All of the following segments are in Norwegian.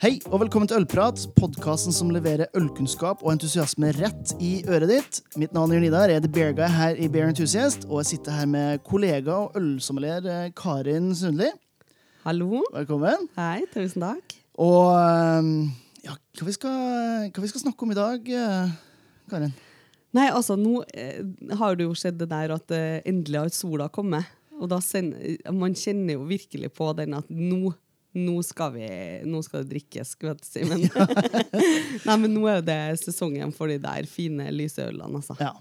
Hei og velkommen til Ølprat, podkasten som leverer ølkunnskap og entusiasme rett i øret ditt. Mitt navn er Jon Idar, jeg er The Bear Guy her i Bear Enthusiast, og jeg sitter her med kollega og ølsommelier eh, Karin Sundli. Hallo. Velkommen. Hei, tusen takk. Og eh, ja, hva vi, skal, hva vi skal snakke om i dag, eh, Karin? Nei, altså, nå eh, har det jo skjedd det der at eh, endelig har sola kommet. Og da sen, man kjenner jo virkelig på den at nå nå skal, vi, nå skal det drikkes, skulle jeg si. Men, Nei, men nå er det sesongen for de der fine lyseølene, altså. Ja.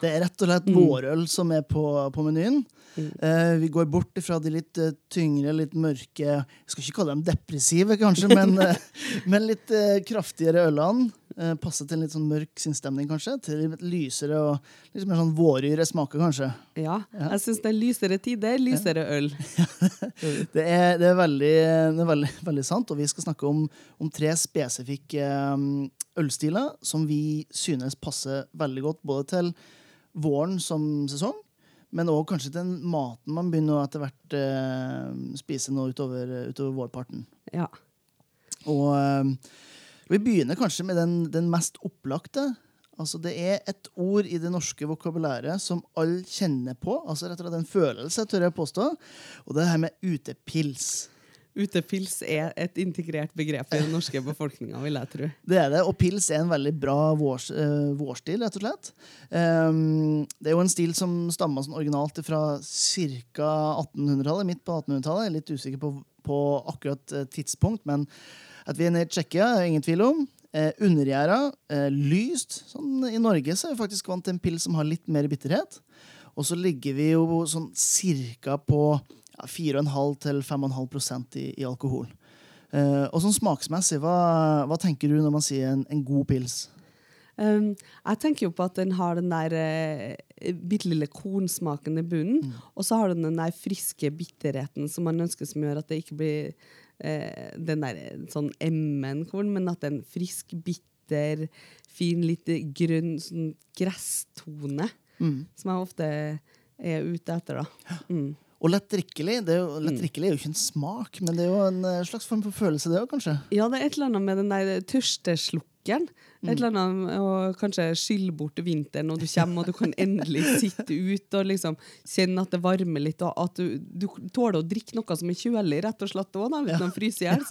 Det er rett og slett mm. vårøl som er på, på menyen. Mm. Uh, vi går bort fra de litt uh, tyngre, litt mørke Jeg skal ikke kalle dem depressive, kanskje, men, uh, men litt kraftigere ølene. Uh, passer til en litt sånn mørk sinnsstemning, kanskje. Til litt lysere og litt mer sånn våryre smaker, kanskje. Ja, ja. jeg syns det er lysere tider, lysere ja. øl. det, er, det, er, veldig, det er veldig, veldig, sant, og vi skal snakke om, om tre spesifikke um, ølstiler som vi synes passer veldig godt både til våren som sesong, men òg kanskje til den maten man begynner å etter hvert eh, spise nå utover, utover vårparten. Ja. Og uh, vi begynner kanskje med den, den mest opplagte. Altså Det er et ord i det norske vokabulæret som alle kjenner på. altså rett og slett En følelse, tør jeg påstå. Og det er her med utepils. Utepils er et integrert begrep i den norske befolkninga, vil jeg tro. Det er det, og pils er en veldig bra vårs, uh, vårstil, rett og slett. Um, det er jo en stil som stammer sånn originalt fra ca. 1800-tallet, midt på 1800-tallet. Jeg er litt usikker på, på akkurat uh, tidspunkt, men at vi er nede i Tsjekkia, er ingen tvil om. Eh, Undergjerda, eh, lyst. Sånn, I Norge så er vi faktisk vant til en pils som har litt mer bitterhet. Og så ligger vi jo sånn cirka på ja, 4,5 til 5,5 i, i alkohol. Eh, og sånn smaksmessig, hva, hva, tenker du når man sier en, en god pils? Um, jeg tenker jo på at den har den der uh, bitte lille kornsmaken i bunnen. Mm. Og så har den den der friske bitterheten som man ønsker som gjør at det ikke blir den der sånn M-en-korn, men at den frisk, bitter, fin, litt grønn sånn gresstone. Mm. Som jeg ofte er ute etter, da. Mm. Og lett drikkelig. Det er jo, lett drikkelig er jo ikke en smak, men det er jo en eh, slags form for følelse, det òg, kanskje? Ja, det er et eller annet med den der tørsteslukkeren. Mm. Et eller annet og kanskje skylle bort vinteren når du kommer, og du kan endelig sitte ut og liksom kjenne at det varmer litt, og at du, du tåler å drikke noe som er kjølig, rett og slett òg, uten ja. å fryse i hjel.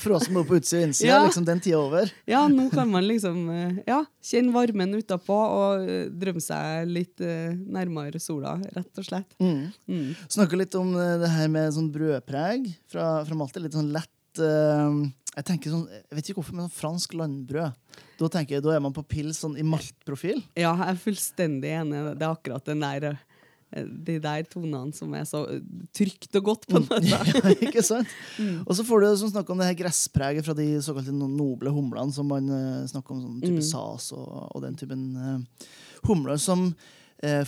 For oss som er på utsida og innsida, ja. liksom den tida over. Ja, nå kan man liksom eh, ja, kjenne varmen utapå og eh, drømme seg litt uh, nærmere sola, rett og slett. Mm. Mm. Snakke litt om det her med sånn brødpreg fra, fra Malte. Litt sånn lett uh, jeg tenker sånn, jeg vet ikke hvorfor, men sånn fransk landbrød. Da tenker jeg, da er man på pils sånn i maltprofil. Ja, jeg er fullstendig enig. Det er akkurat den der, eh, de der tonene som er så trygt og godt. på en måte. ja, ikke sant? Mm. Og så får du sånn snakke om det her gresspreget fra de såkalte noble humlene som man uh, snakker om, sånn type mm. sas og, og, den typen uh, humler som Eh,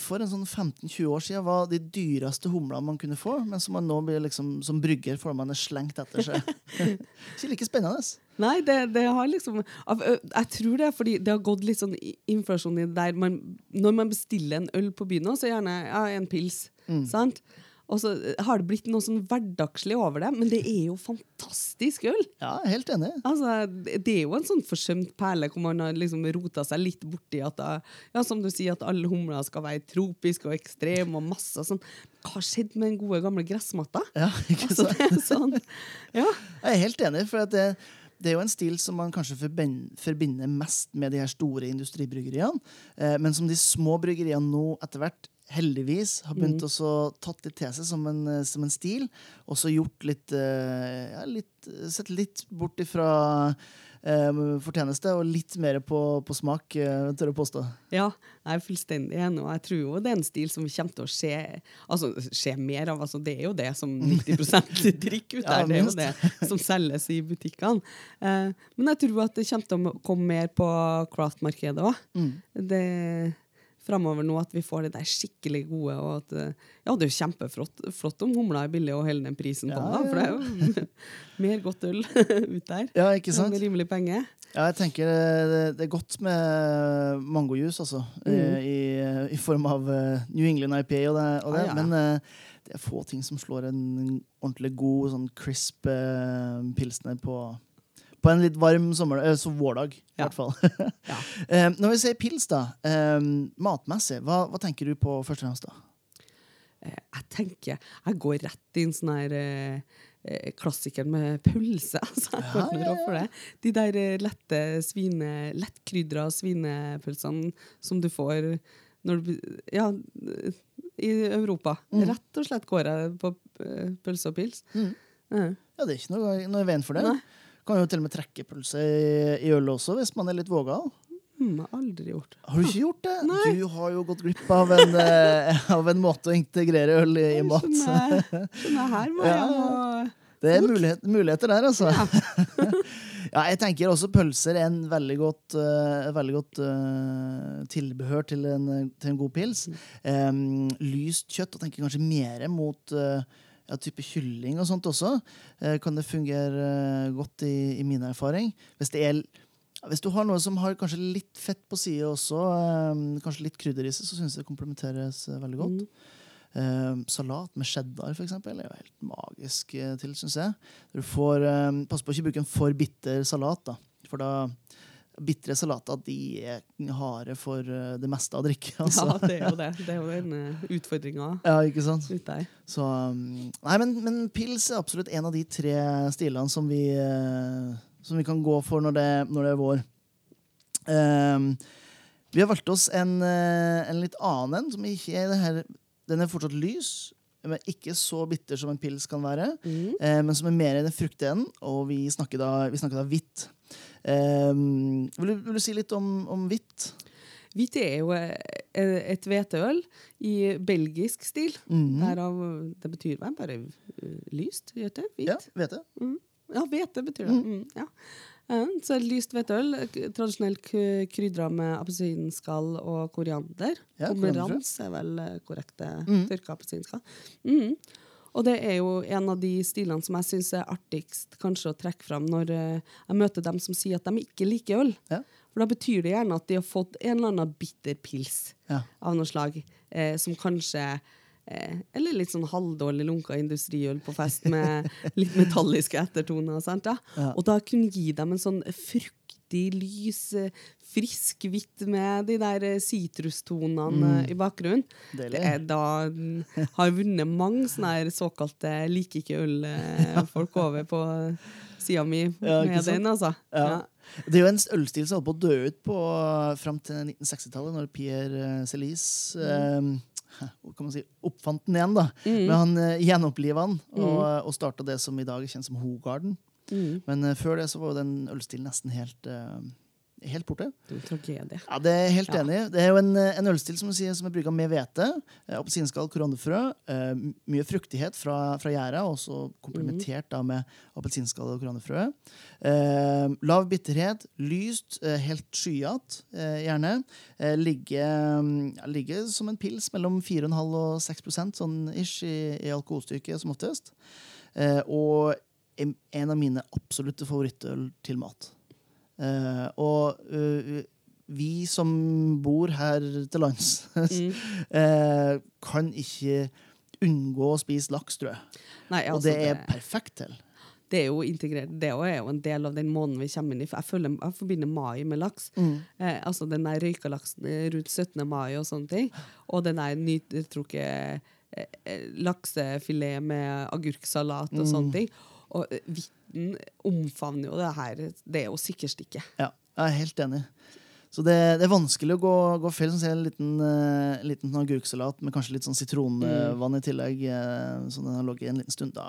for en sånn 15-20 år siden var de dyreste humlene man kunne få, men som man nå blir liksom, som brygger får man er slengt etter seg. Ikke like spennende. Nei, det, det, har liksom Jeg tror det er fordi det har gått litt sånn inflasjon i det der man, Når man bestiller en øl på byen, så gjerne ja, en pils. Mm. sant? Og så eh, har det blitt noe sånn hverdagslig over det, men det er jo fantastisk øl. Ja, helt enig. Altså, det er jo en sånn forsømt perle hvor man har liksom rota seg litt borti at ja, som du sier, at alle humler skal være tropiske og ekstreme og masse sånn. Hva skjedde med den gode, gamle gressmatta? Ja, ikke altså, sant? Sånn, ja. Jeg er helt enig. for at det det er jo en stil som man kanskje forbinder mest med de her store industribryggeriene, eh, men som de små bryggeriene nå etter hvert heldigvis har begynt mm. å tatt det til seg som en, eh, som en stil, og så gjort litt, eh, ja, litt Sett litt bort ifra eh, fortjeneste og litt mer på, på smak, eh, tør jeg påstå. Ja, jeg er fullstendig enig, og jeg tror jo det er en stil som kommer til å skje, altså, skje mer av. Altså, det er jo det som 90% drikker ut der. ja, det er jo det som selges i butikkene. Eh, men jeg tror at det kommer til å komme mer på craft-markedet òg. Mm. Det framover nå at vi får det der skikkelig gode. og at, eh, ja, Det er jo kjempeflott flott om humla er billig og holder den prisen på ja, den. For det er jo mer godt øl ut der. Ja, ikke sant? Med rimelig penger. Ja, jeg tenker det, det er godt med mangojus, altså. Mm. I, I, form av eh, New England IPA og det. Og det. Ah, ja. Men det er få ting som slår en ordentlig god, sånn crisp pilsner på på en litt varm sommer, eh, så vårdag. I Ja. hvert fall. Ja. Eh, når vi sier pils, da, eh, matmessig, hva, hva tenker du på først og fremst? da? Eh, Jeg tenker Jeg går rett inn sånn her eh, klassikeren med pølse. Altså, Ja, ja, det. De der lette svine, lettkrydra svinepølsene som du får når du Ja, i Europa. Mm. Rett og slett går jeg på pølse og pils. Mm. Ja, Det er ikke noe, noe i veien for det. Nei. Kan jo til og med trekke pølse i, i øl også, hvis man er litt vågal. Mm, jeg har aldri gjort. det. Har du ikke gjort det? Nei. Du har jo gått glipp av en, eh, av en måte å integrere øl i, i mat. Sånn er her må Ja. jeg må Det er mulighet, muligheter der, altså. Ja. jeg tenker også pølser er en veldig godt, uh, veldig godt uh, tilbehør til en, til en god pils. Um, lyst kjøtt, og tenker kanskje mer mot eh, ja, type kylling og sånt også. eh, kan det fungere eh, godt i, i min erfaring. Hvis, det er, hvis du har noe som har kanskje litt fett på sida også, em, kanskje litt krydder i seg, så syns jeg det komplementeres eh, veldig godt. Mm. Eh, salat med cheddar for eksempel, er jo helt magisk eh, til, syns jeg. Du får, eh, pass på å ikke bruke en for bitter salat, da. For da Bitre salater de er harde for eh, det meste av drikke. Altså. Ja, det er jo det. Det er jo den uh, utfordringa Ja, ikke sant? ute her. Så, um, nei, men, men pils er absolutt en av de tre stilene som vi, eh, som vi kan gå for når det, når det er vår. Um, vi har valgt oss en, eh, en litt annen en, som ikke er det her Den er fortsatt lys, men ikke så bitter som en pils kan være. Mm. eh, men som er mer i den fruktige enden, og vi snakker da, vi snakker da hvitt. Um, vil, du, vil du si litt om, om hvitt? Hvitt er jo eh, et hveteøl i belgisk stil. Mm. Derav, det betyr vel bare eh, lyst, gjør det? Ja, hvete. Mm. Ja, hvete betyr det. Mm, ja. Eh, Så lyst hvetøl, øl, tradisjonelt krydra med appelsinskall og koriander. Ja. Pomerans er vel eh, korrekte Mm. tørka appelsinskall. Mm. Og det er jo en av de stilene som jeg syns er artigst kanskje å trekke fram når eh, jeg møter dem som sier at de ikke liker øl. Ja. For da betyr det gjerne at de har fått en eller annen bitter pils Ja. av noe slag, eh, som kanskje eh, Eller litt sånn halvdårlig lunka industriøl på fest med litt metalliske ettertoner. Sant, ja? Ja. Og da kunne gi dem en sånn fruktig, lys, eh, frisk hvitt med de der eh, sitrustonene mm. i bakgrunnen. Deilig. Det er da har vunnet mange sånne såkalte liker ikke øl-folk over på sida mi Ja, med den, altså. Ja. Det er jo en ølstil som holdt på å dø ut på fram til 1960-tallet, når Pierre eh, mm. eh, si, oppfant den igjen. da. Men han uh, gjenoppliva den og, og starta det som i dag er kjent som Hogarden. Mm. Men uh, før det så var jo den ølstilen nesten helt, eh, helt borte. Det er en tragedie. Ja, det er helt Ja. enig. Det er jo en, eh, en ølstil som, sier, som er brygga med hvete. eh, Appelsinskall, korianderfrø. Eh, mye fruktighet fra, fra gjæra, også komplementert da med appelsinskall og koronafrø Eh, lav bitterhet, lyst, helt skyete, gjerne. Ligger, mm, ja, som en pils mellom 4,5 og 6 sånn ish i, i alkoholstyrke som oftest. Og en en av mine absolutte favorittøl til mat. Eh, og uh, vi som bor her til lands, Mm. eh, kan ikke unngå å spise laks, tror jeg. Nei, Og altså, det er perfekt til. det er jo integrert. Det er jo en del av den måneden vi kommer inn i. Jeg, føler, jeg forbinder mai med laks. Eh, altså den der røyka laksen eh, rundt 17. mai og sånne ting. Og den der nytrukket laksefilet med agurksalat og sånne ting. Og eh, omfavner jo det her. Det jo sikkerstikke. Ja, jeg er helt enig. Så det, det er vanskelig å gå, gå feil. Sånn, en liten, uh, liten sånn agurksalat med kanskje litt sånn sitronvann i tillegg, uh, så den har ligget en liten stund. Da,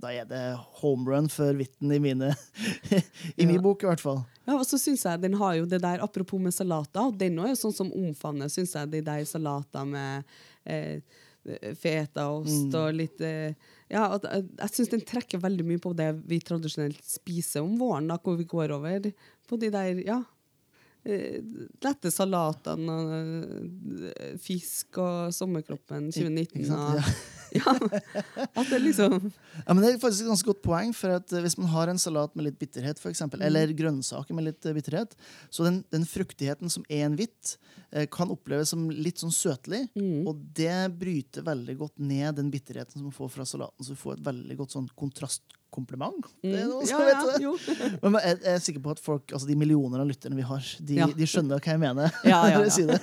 da er det home run for Vitten i mine I min bok, i hvert fall. Ja, og så synes jeg den har jo det der, Apropos med salater, og den er jo sånn som omfavner synes jeg, de der salater med eh, fetaost og litt eh, Ja, at, jeg, jeg syns den trekker veldig mye på det vi tradisjonelt spiser om våren, da, hvor vi går over på de der ja, eh, lette salatene og eh, fisk og sommerkroppen 2019. Ikke? Og, ja, at det liksom Ja, men Det er faktisk et ganske godt poeng. for at eh, Hvis man har en salat med litt bitterhet, for eksempel, eller grønnsaker med litt eh, bitterhet, så den, den fruktigheten som er en hvitt, eh, kan oppleves som litt sånn søtlig. Og det bryter veldig godt ned den bitterheten som man får fra salaten. Så du får et veldig godt sånn kontrast, kompliment. Det er Mm. noen Ja, ja. Men jeg jeg er sikker på at folk, altså de millioner av lytterne vi har, de, Ja. de skjønner hva jeg mener. Når jeg sier det.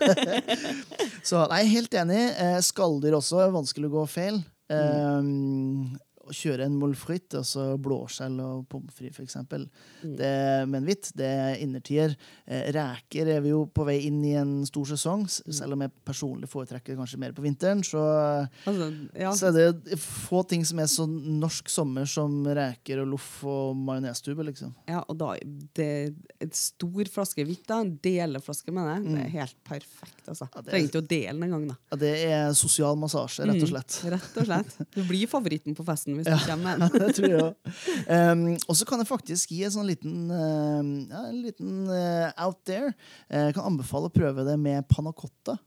Så nei, helt enig. Eh, Skalldyr også er vanskelig å gå feil. Mm. Eh, å kjøre en molfrit, altså blåskjell og pommes frites, eksempel. Mm. Det, med en hvitt, det er innertier. Eh, reker er vi jo på vei inn i en stor sesong, Mm. selv om jeg personlig foretrekker kanskje mer på vinteren. Så, Altså, ja. så er det få ting som er så norsk sommer som reker og loff og majonestube, liksom. ja, og da det, En stor flaske hvitt, da, en deleflaske med det, det er helt perfekt. altså. Mm. Ja, er- Trenger ikke å dele den engang. Ja, det er sosial massasje, rett og slett. Mm, rett og slett. Du blir favoritten på festen hvis Ja. du kommer med den. det tror jeg også. Um, og så kan jeg faktisk gi en sånn liten, uh, ja, en liten uh, out there. Uh, jeg kan anbefale å prøve det med panna cotta.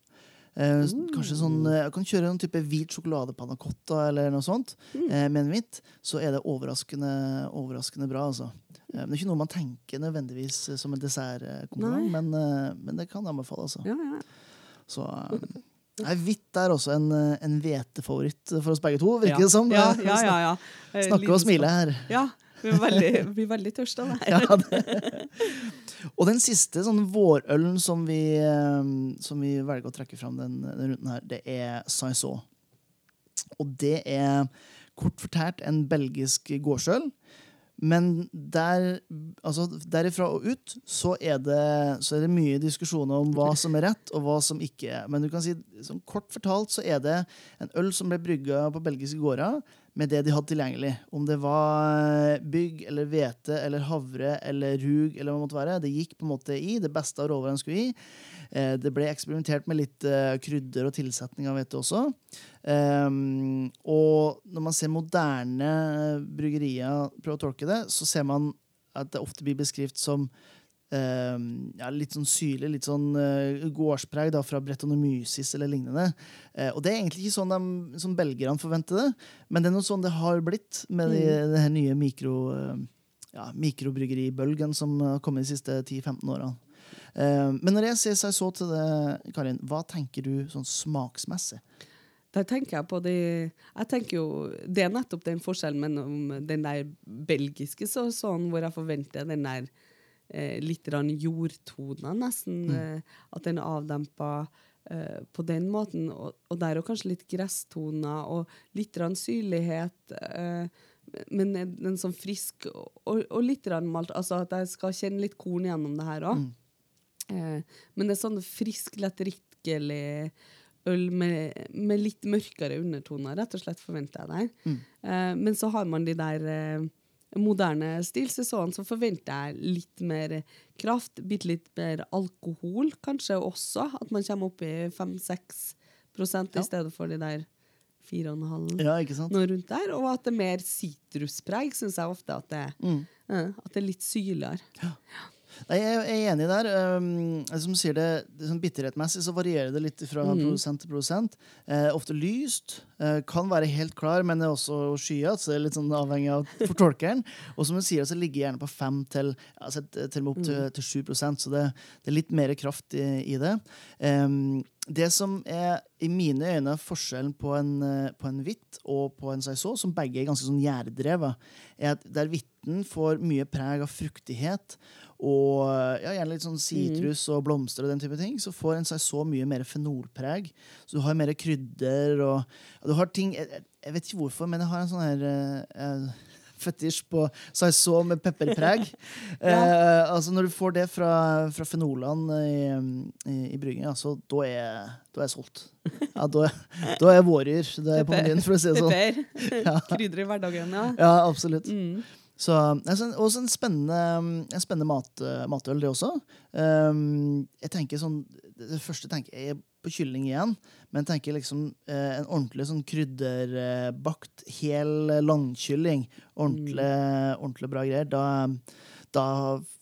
Uh, Kanskje sånn, uh, jeg kan kjøre noen type hvit sjokoladepanna cotta eller noe sånt uh, med en hvitt. Så er det overraskende, overraskende bra. altså. Det er ikke noe man tenker nødvendigvis som en dessertkompliment, men, men det kan jeg anbefale. altså. Ja, ja. Så um, Nei, Hvitt er også en, uh, en hvetefavoritt for oss begge to, virker ja. det som. Ja, ja, ja, ja. Eh, Snakke og smile her. Ja. Vi blir veldig, blir veldig tørste av. Ja, det. Og den siste sånn vårølen som vi, eh, som vi velger å trekke fram den, den runden her, det er Saison. Og det er kort fortalt en belgisk gårdsøl. Men der, altså derifra og ut så er, det, så er det mye diskusjoner om hva som er rett, og hva som ikke er. Men du kan si, sånn kort fortalt så er det en øl som ble brygga på belgiske gårder med det de hadde tilgjengelig. Om det var bygg eller hvete eller havre eller rug eller hva det måtte være. Det gikk på en måte i det beste av råvarene skulle gi. Eh, Det ble eksperimentert med litt eh, krydder og tilsetninger vet du også. Um, og når man ser moderne bryggerier prøve å tolke det, så ser man at det ofte blir beskrevet som Uh, ja, litt sånn syrlig, litt sånn uh, gårdspreg da, fra Bretonomysis eller lignende. Uh, og det er egentlig ikke sånn de, sånn belgierne forventer det, men det er noe sånn det har blitt med de, det her nye mikro, ja, mikrobryggeri-bølgen som har kommet de siste 10-15 årene. Eh, men når jeg ser seg så til det, Karin, hva tenker du sånn smaksmessig? Der tenker jeg på det Jeg tenker jo Det er nettopp den forskjellen mellom den der belgiske så, sånn hvor jeg forventer den der eh, litt jordtonen, nesten. nesten. Eh, at den er avdempa eh, på den måten. Og, og der er kanskje litt gresstoner og litt syrlighet. Eh, men en, en sånn frisk og, og litt rann malt. Altså at jeg skal kjenne litt korn gjennom det her òg. Men det er sånn frisk, lett lettdrikkelig øl med, med litt mørkere undertoner, rett og slett, forventer jeg der. Mm. men så har man de der eh, moderne stilsesongene, så forventer jeg litt mer kraft, bitte litt mer alkohol, kanskje også. At man kommer opp i 5-6 i stedet for de der 4,5 Ja, noe rundt der. Og at det er mer sitruspreg, syns jeg ofte at det, Mm. eh, at det er litt syrligere. Nei, jeg er enig der. Um, som sier det, det sånn Bitterhetmessig så varierer det litt fra produsent til produsent. Eh, ofte lyst. Eh, kan være helt klar, men er også skyet. Så det er litt sånn avhengig av fortolkeren. Og som du sier, så ligger gjerne på 5 til, altså, så til opp til, til 7 så det, det er litt mer kraft i, i det. Um, det som er i mine øyne forskjellen på en, eh, på en hvitt og på en saison, som begge er ganske sånn gjærdrevet, er at der hvitten får mye preg av fruktighet og ja, gjerne litt sånn sitrus og blomster og den type ting, så får en saison mye mer fenolpreg. Så du har mer krydder og ja, Du har ting jeg, jeg- jeg vet ikke hvorfor, men jeg har en sånn her eh, eh, fetisj på saison med pepperpreg. eh, altså Når du får det fra, fra fenolene i, i, i bryggen, altså, da er, da er jeg solgt. Ja, da, er- da er jeg våryr. Det er på menyen, for å si det sånn. Pepper. Krydder i hverdagen, ja. Ja, absolutt. Mm. Så, også en spennende, en spennende mat, matøl, det også. Um, jeg tenker sånn, Det første tenker jeg er på kylling igjen, men tenker liksom eh, en ordentlig sånn krydderbakt, hel langkylling. Ordentlig, ordentlig bra greier. Da, da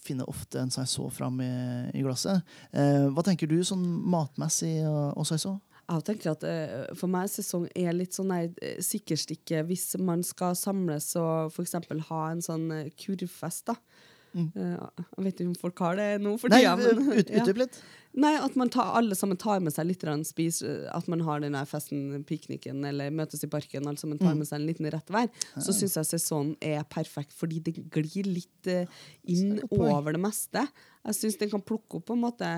finner ofte en saison fram i, i glasset. Eh, hva tenker du sånn matmessig og, og saison? Jeg tenker at uh, For meg sesong er litt sånn der, eh, sikkerstikke hvis man skal samles og f.eks. ha en sånn eh, kurvfest. da. Eh, jeg vet ikke om folk har det nå for tida. ut, utdyp litt. Nei, at man tar, alle sammen tar med seg litt spis, at man har den festen, pikniken eller møtes i parken, alle sammen tar med seg en liten rett hver, så syns jeg sesongen er perfekt, fordi det glir litt eh, inn er det over det meste. Jeg syns den kan plukke opp på en måte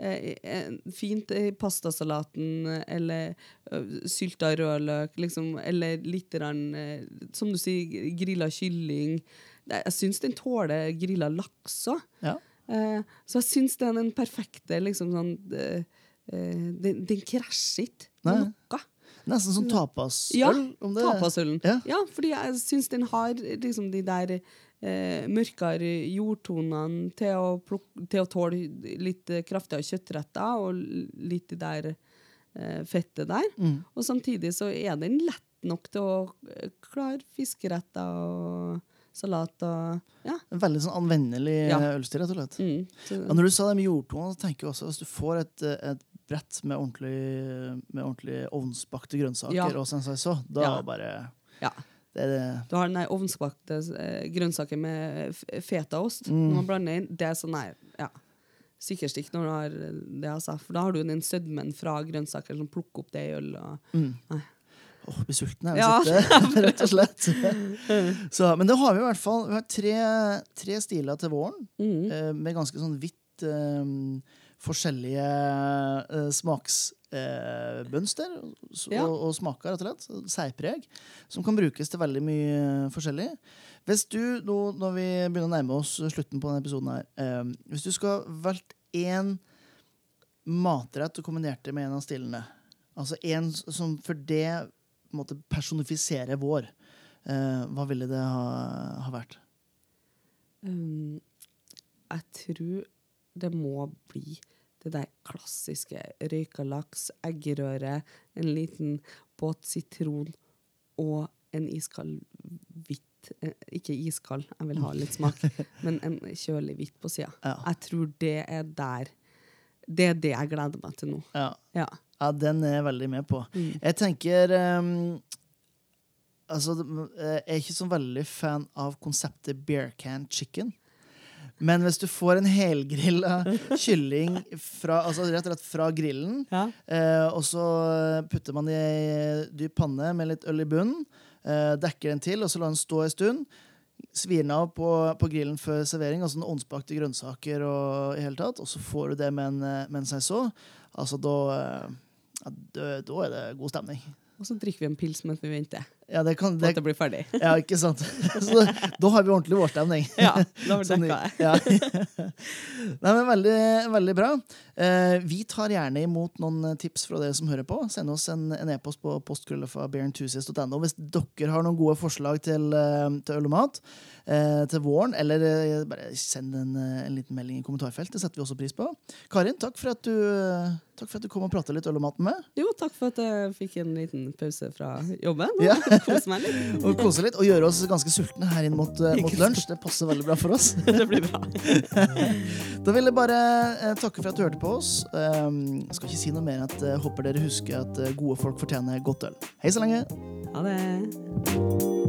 eh, eh, fint i pastasalaten eller uh, sylta rødløk, liksom, eller litt eh, som du sier, grilla kylling. Det- Jeg syns den tåler grilla laks òg. Ja. Eh, så jeg syns den er den perfekte liksom sånn eh, eh, Den, den krasjer ikke med noe. Nesten som tapasøl. Ja, om tapasølen. Ja. Ja. fordi jeg syns den har liksom de der eh, mørkere jordtonene til å, pluk- til å tåle litt kraftigere kjøttretter og litt de der eh, fettet der. Mm. Og samtidig så er den lett nok til å eh, klare fiskeretter og salat og Ja. En veldig sånn anvendelig Ja. eh, ølstil, rett og slett. Mm. Så, Ja, når du sa det med jordtoner, så tenker jeg også hvis du får et, eh, et brett med ordentlig, med ordentlig ovnsbakte grønnsaker Ja. og sånn, så, da bare ja. det det. Du har den ovnsbakte eh, grønnsaker med fetaost. Mm. Når man blander inn, det er sånn nei, ja. Sikkerstikk når du har det, altså. For da har du den sødmen fra grønnsaker som plukker opp det i øl. Og, Mm. Åh, blir sulten av å sitte, rett og slett. Så, men da har vi i hvert fall vi har tre, tre stiler til våren, mm. eh, med ganske sånn hvitt eh, forskjellige eh, smaksmønster og, Ja. og smaker, rett og slett. Særpreg. Som kan brukes til veldig mye forskjellig. Hvis du, nå når vi begynner å nærme oss slutten på denne episoden her, eh, hvis du skal valgt én matrett og kombinert det med en av stilene, altså en som for det måte personifisere vår, eh, hva ville det ha, ha vært? Um, jeg tror det må bli det der klassiske røyka laks, eggerøre, en liten båt sitron og en iskald hvitt eh, Ikke iskald, jeg vil ha litt smak, men en kjølig hvitt på sida. Ja. Jeg tror det er der Det er det jeg gleder meg til nå. Ja. Ja. Ja, den er jeg veldig med på. Mm. Jeg tenker um, Altså, jeg er ikke så veldig fan av konseptet bear can chicken. Men hvis du får en helgrilla kylling fra, altså rett og slett fra grillen, Ja. eh, og så putter man det i ei dyp panne med litt øl i bunnen, eh, dekker den til, og så lar den stå en stund, svir den av på, på grillen før servering, altså noen åndsbakte grønnsaker og i hele tatt, og så får du det med en, eh, med en saison. Altså, da, eh, ja, da, er det god stemning. Og så drikker vi en pils mens vi venter Ja, det kan, det, at det, blir ferdig. ja ikke sant? Så da har vi ordentlig vårstemning. Ja, da har det Sånn dekka det. ja. Nei, men veldig, veldig bra. Eh, vi tar gjerne imot noen tips fra dere som hører på. Send oss en en e-post på postkrøllefa.bearenthusiast.no hvis dere har noen gode forslag til, eh, til øl og mat eh, til våren. Eller eh, bare send en, eh, en liten melding i kommentarfeltet. Det setter vi også pris på. Karin, takk for at du, takk for at du kom og pratet litt øl og mat med meg. Jo, takk for at jeg fikk en liten pause fra jobben. Ja. kose meg litt. Og kose litt, og gjøre oss ganske sultne her inn mot, eh, mot lunsj. Det passer veldig bra for oss. Det blir bra. Da vil jeg bare eh, takke for at du hørte på oss. Um, skal ikke si noe mer enn at jeg håper dere husker at eh, gode folk fortjener godt øl. Hei så lenge! Ha det.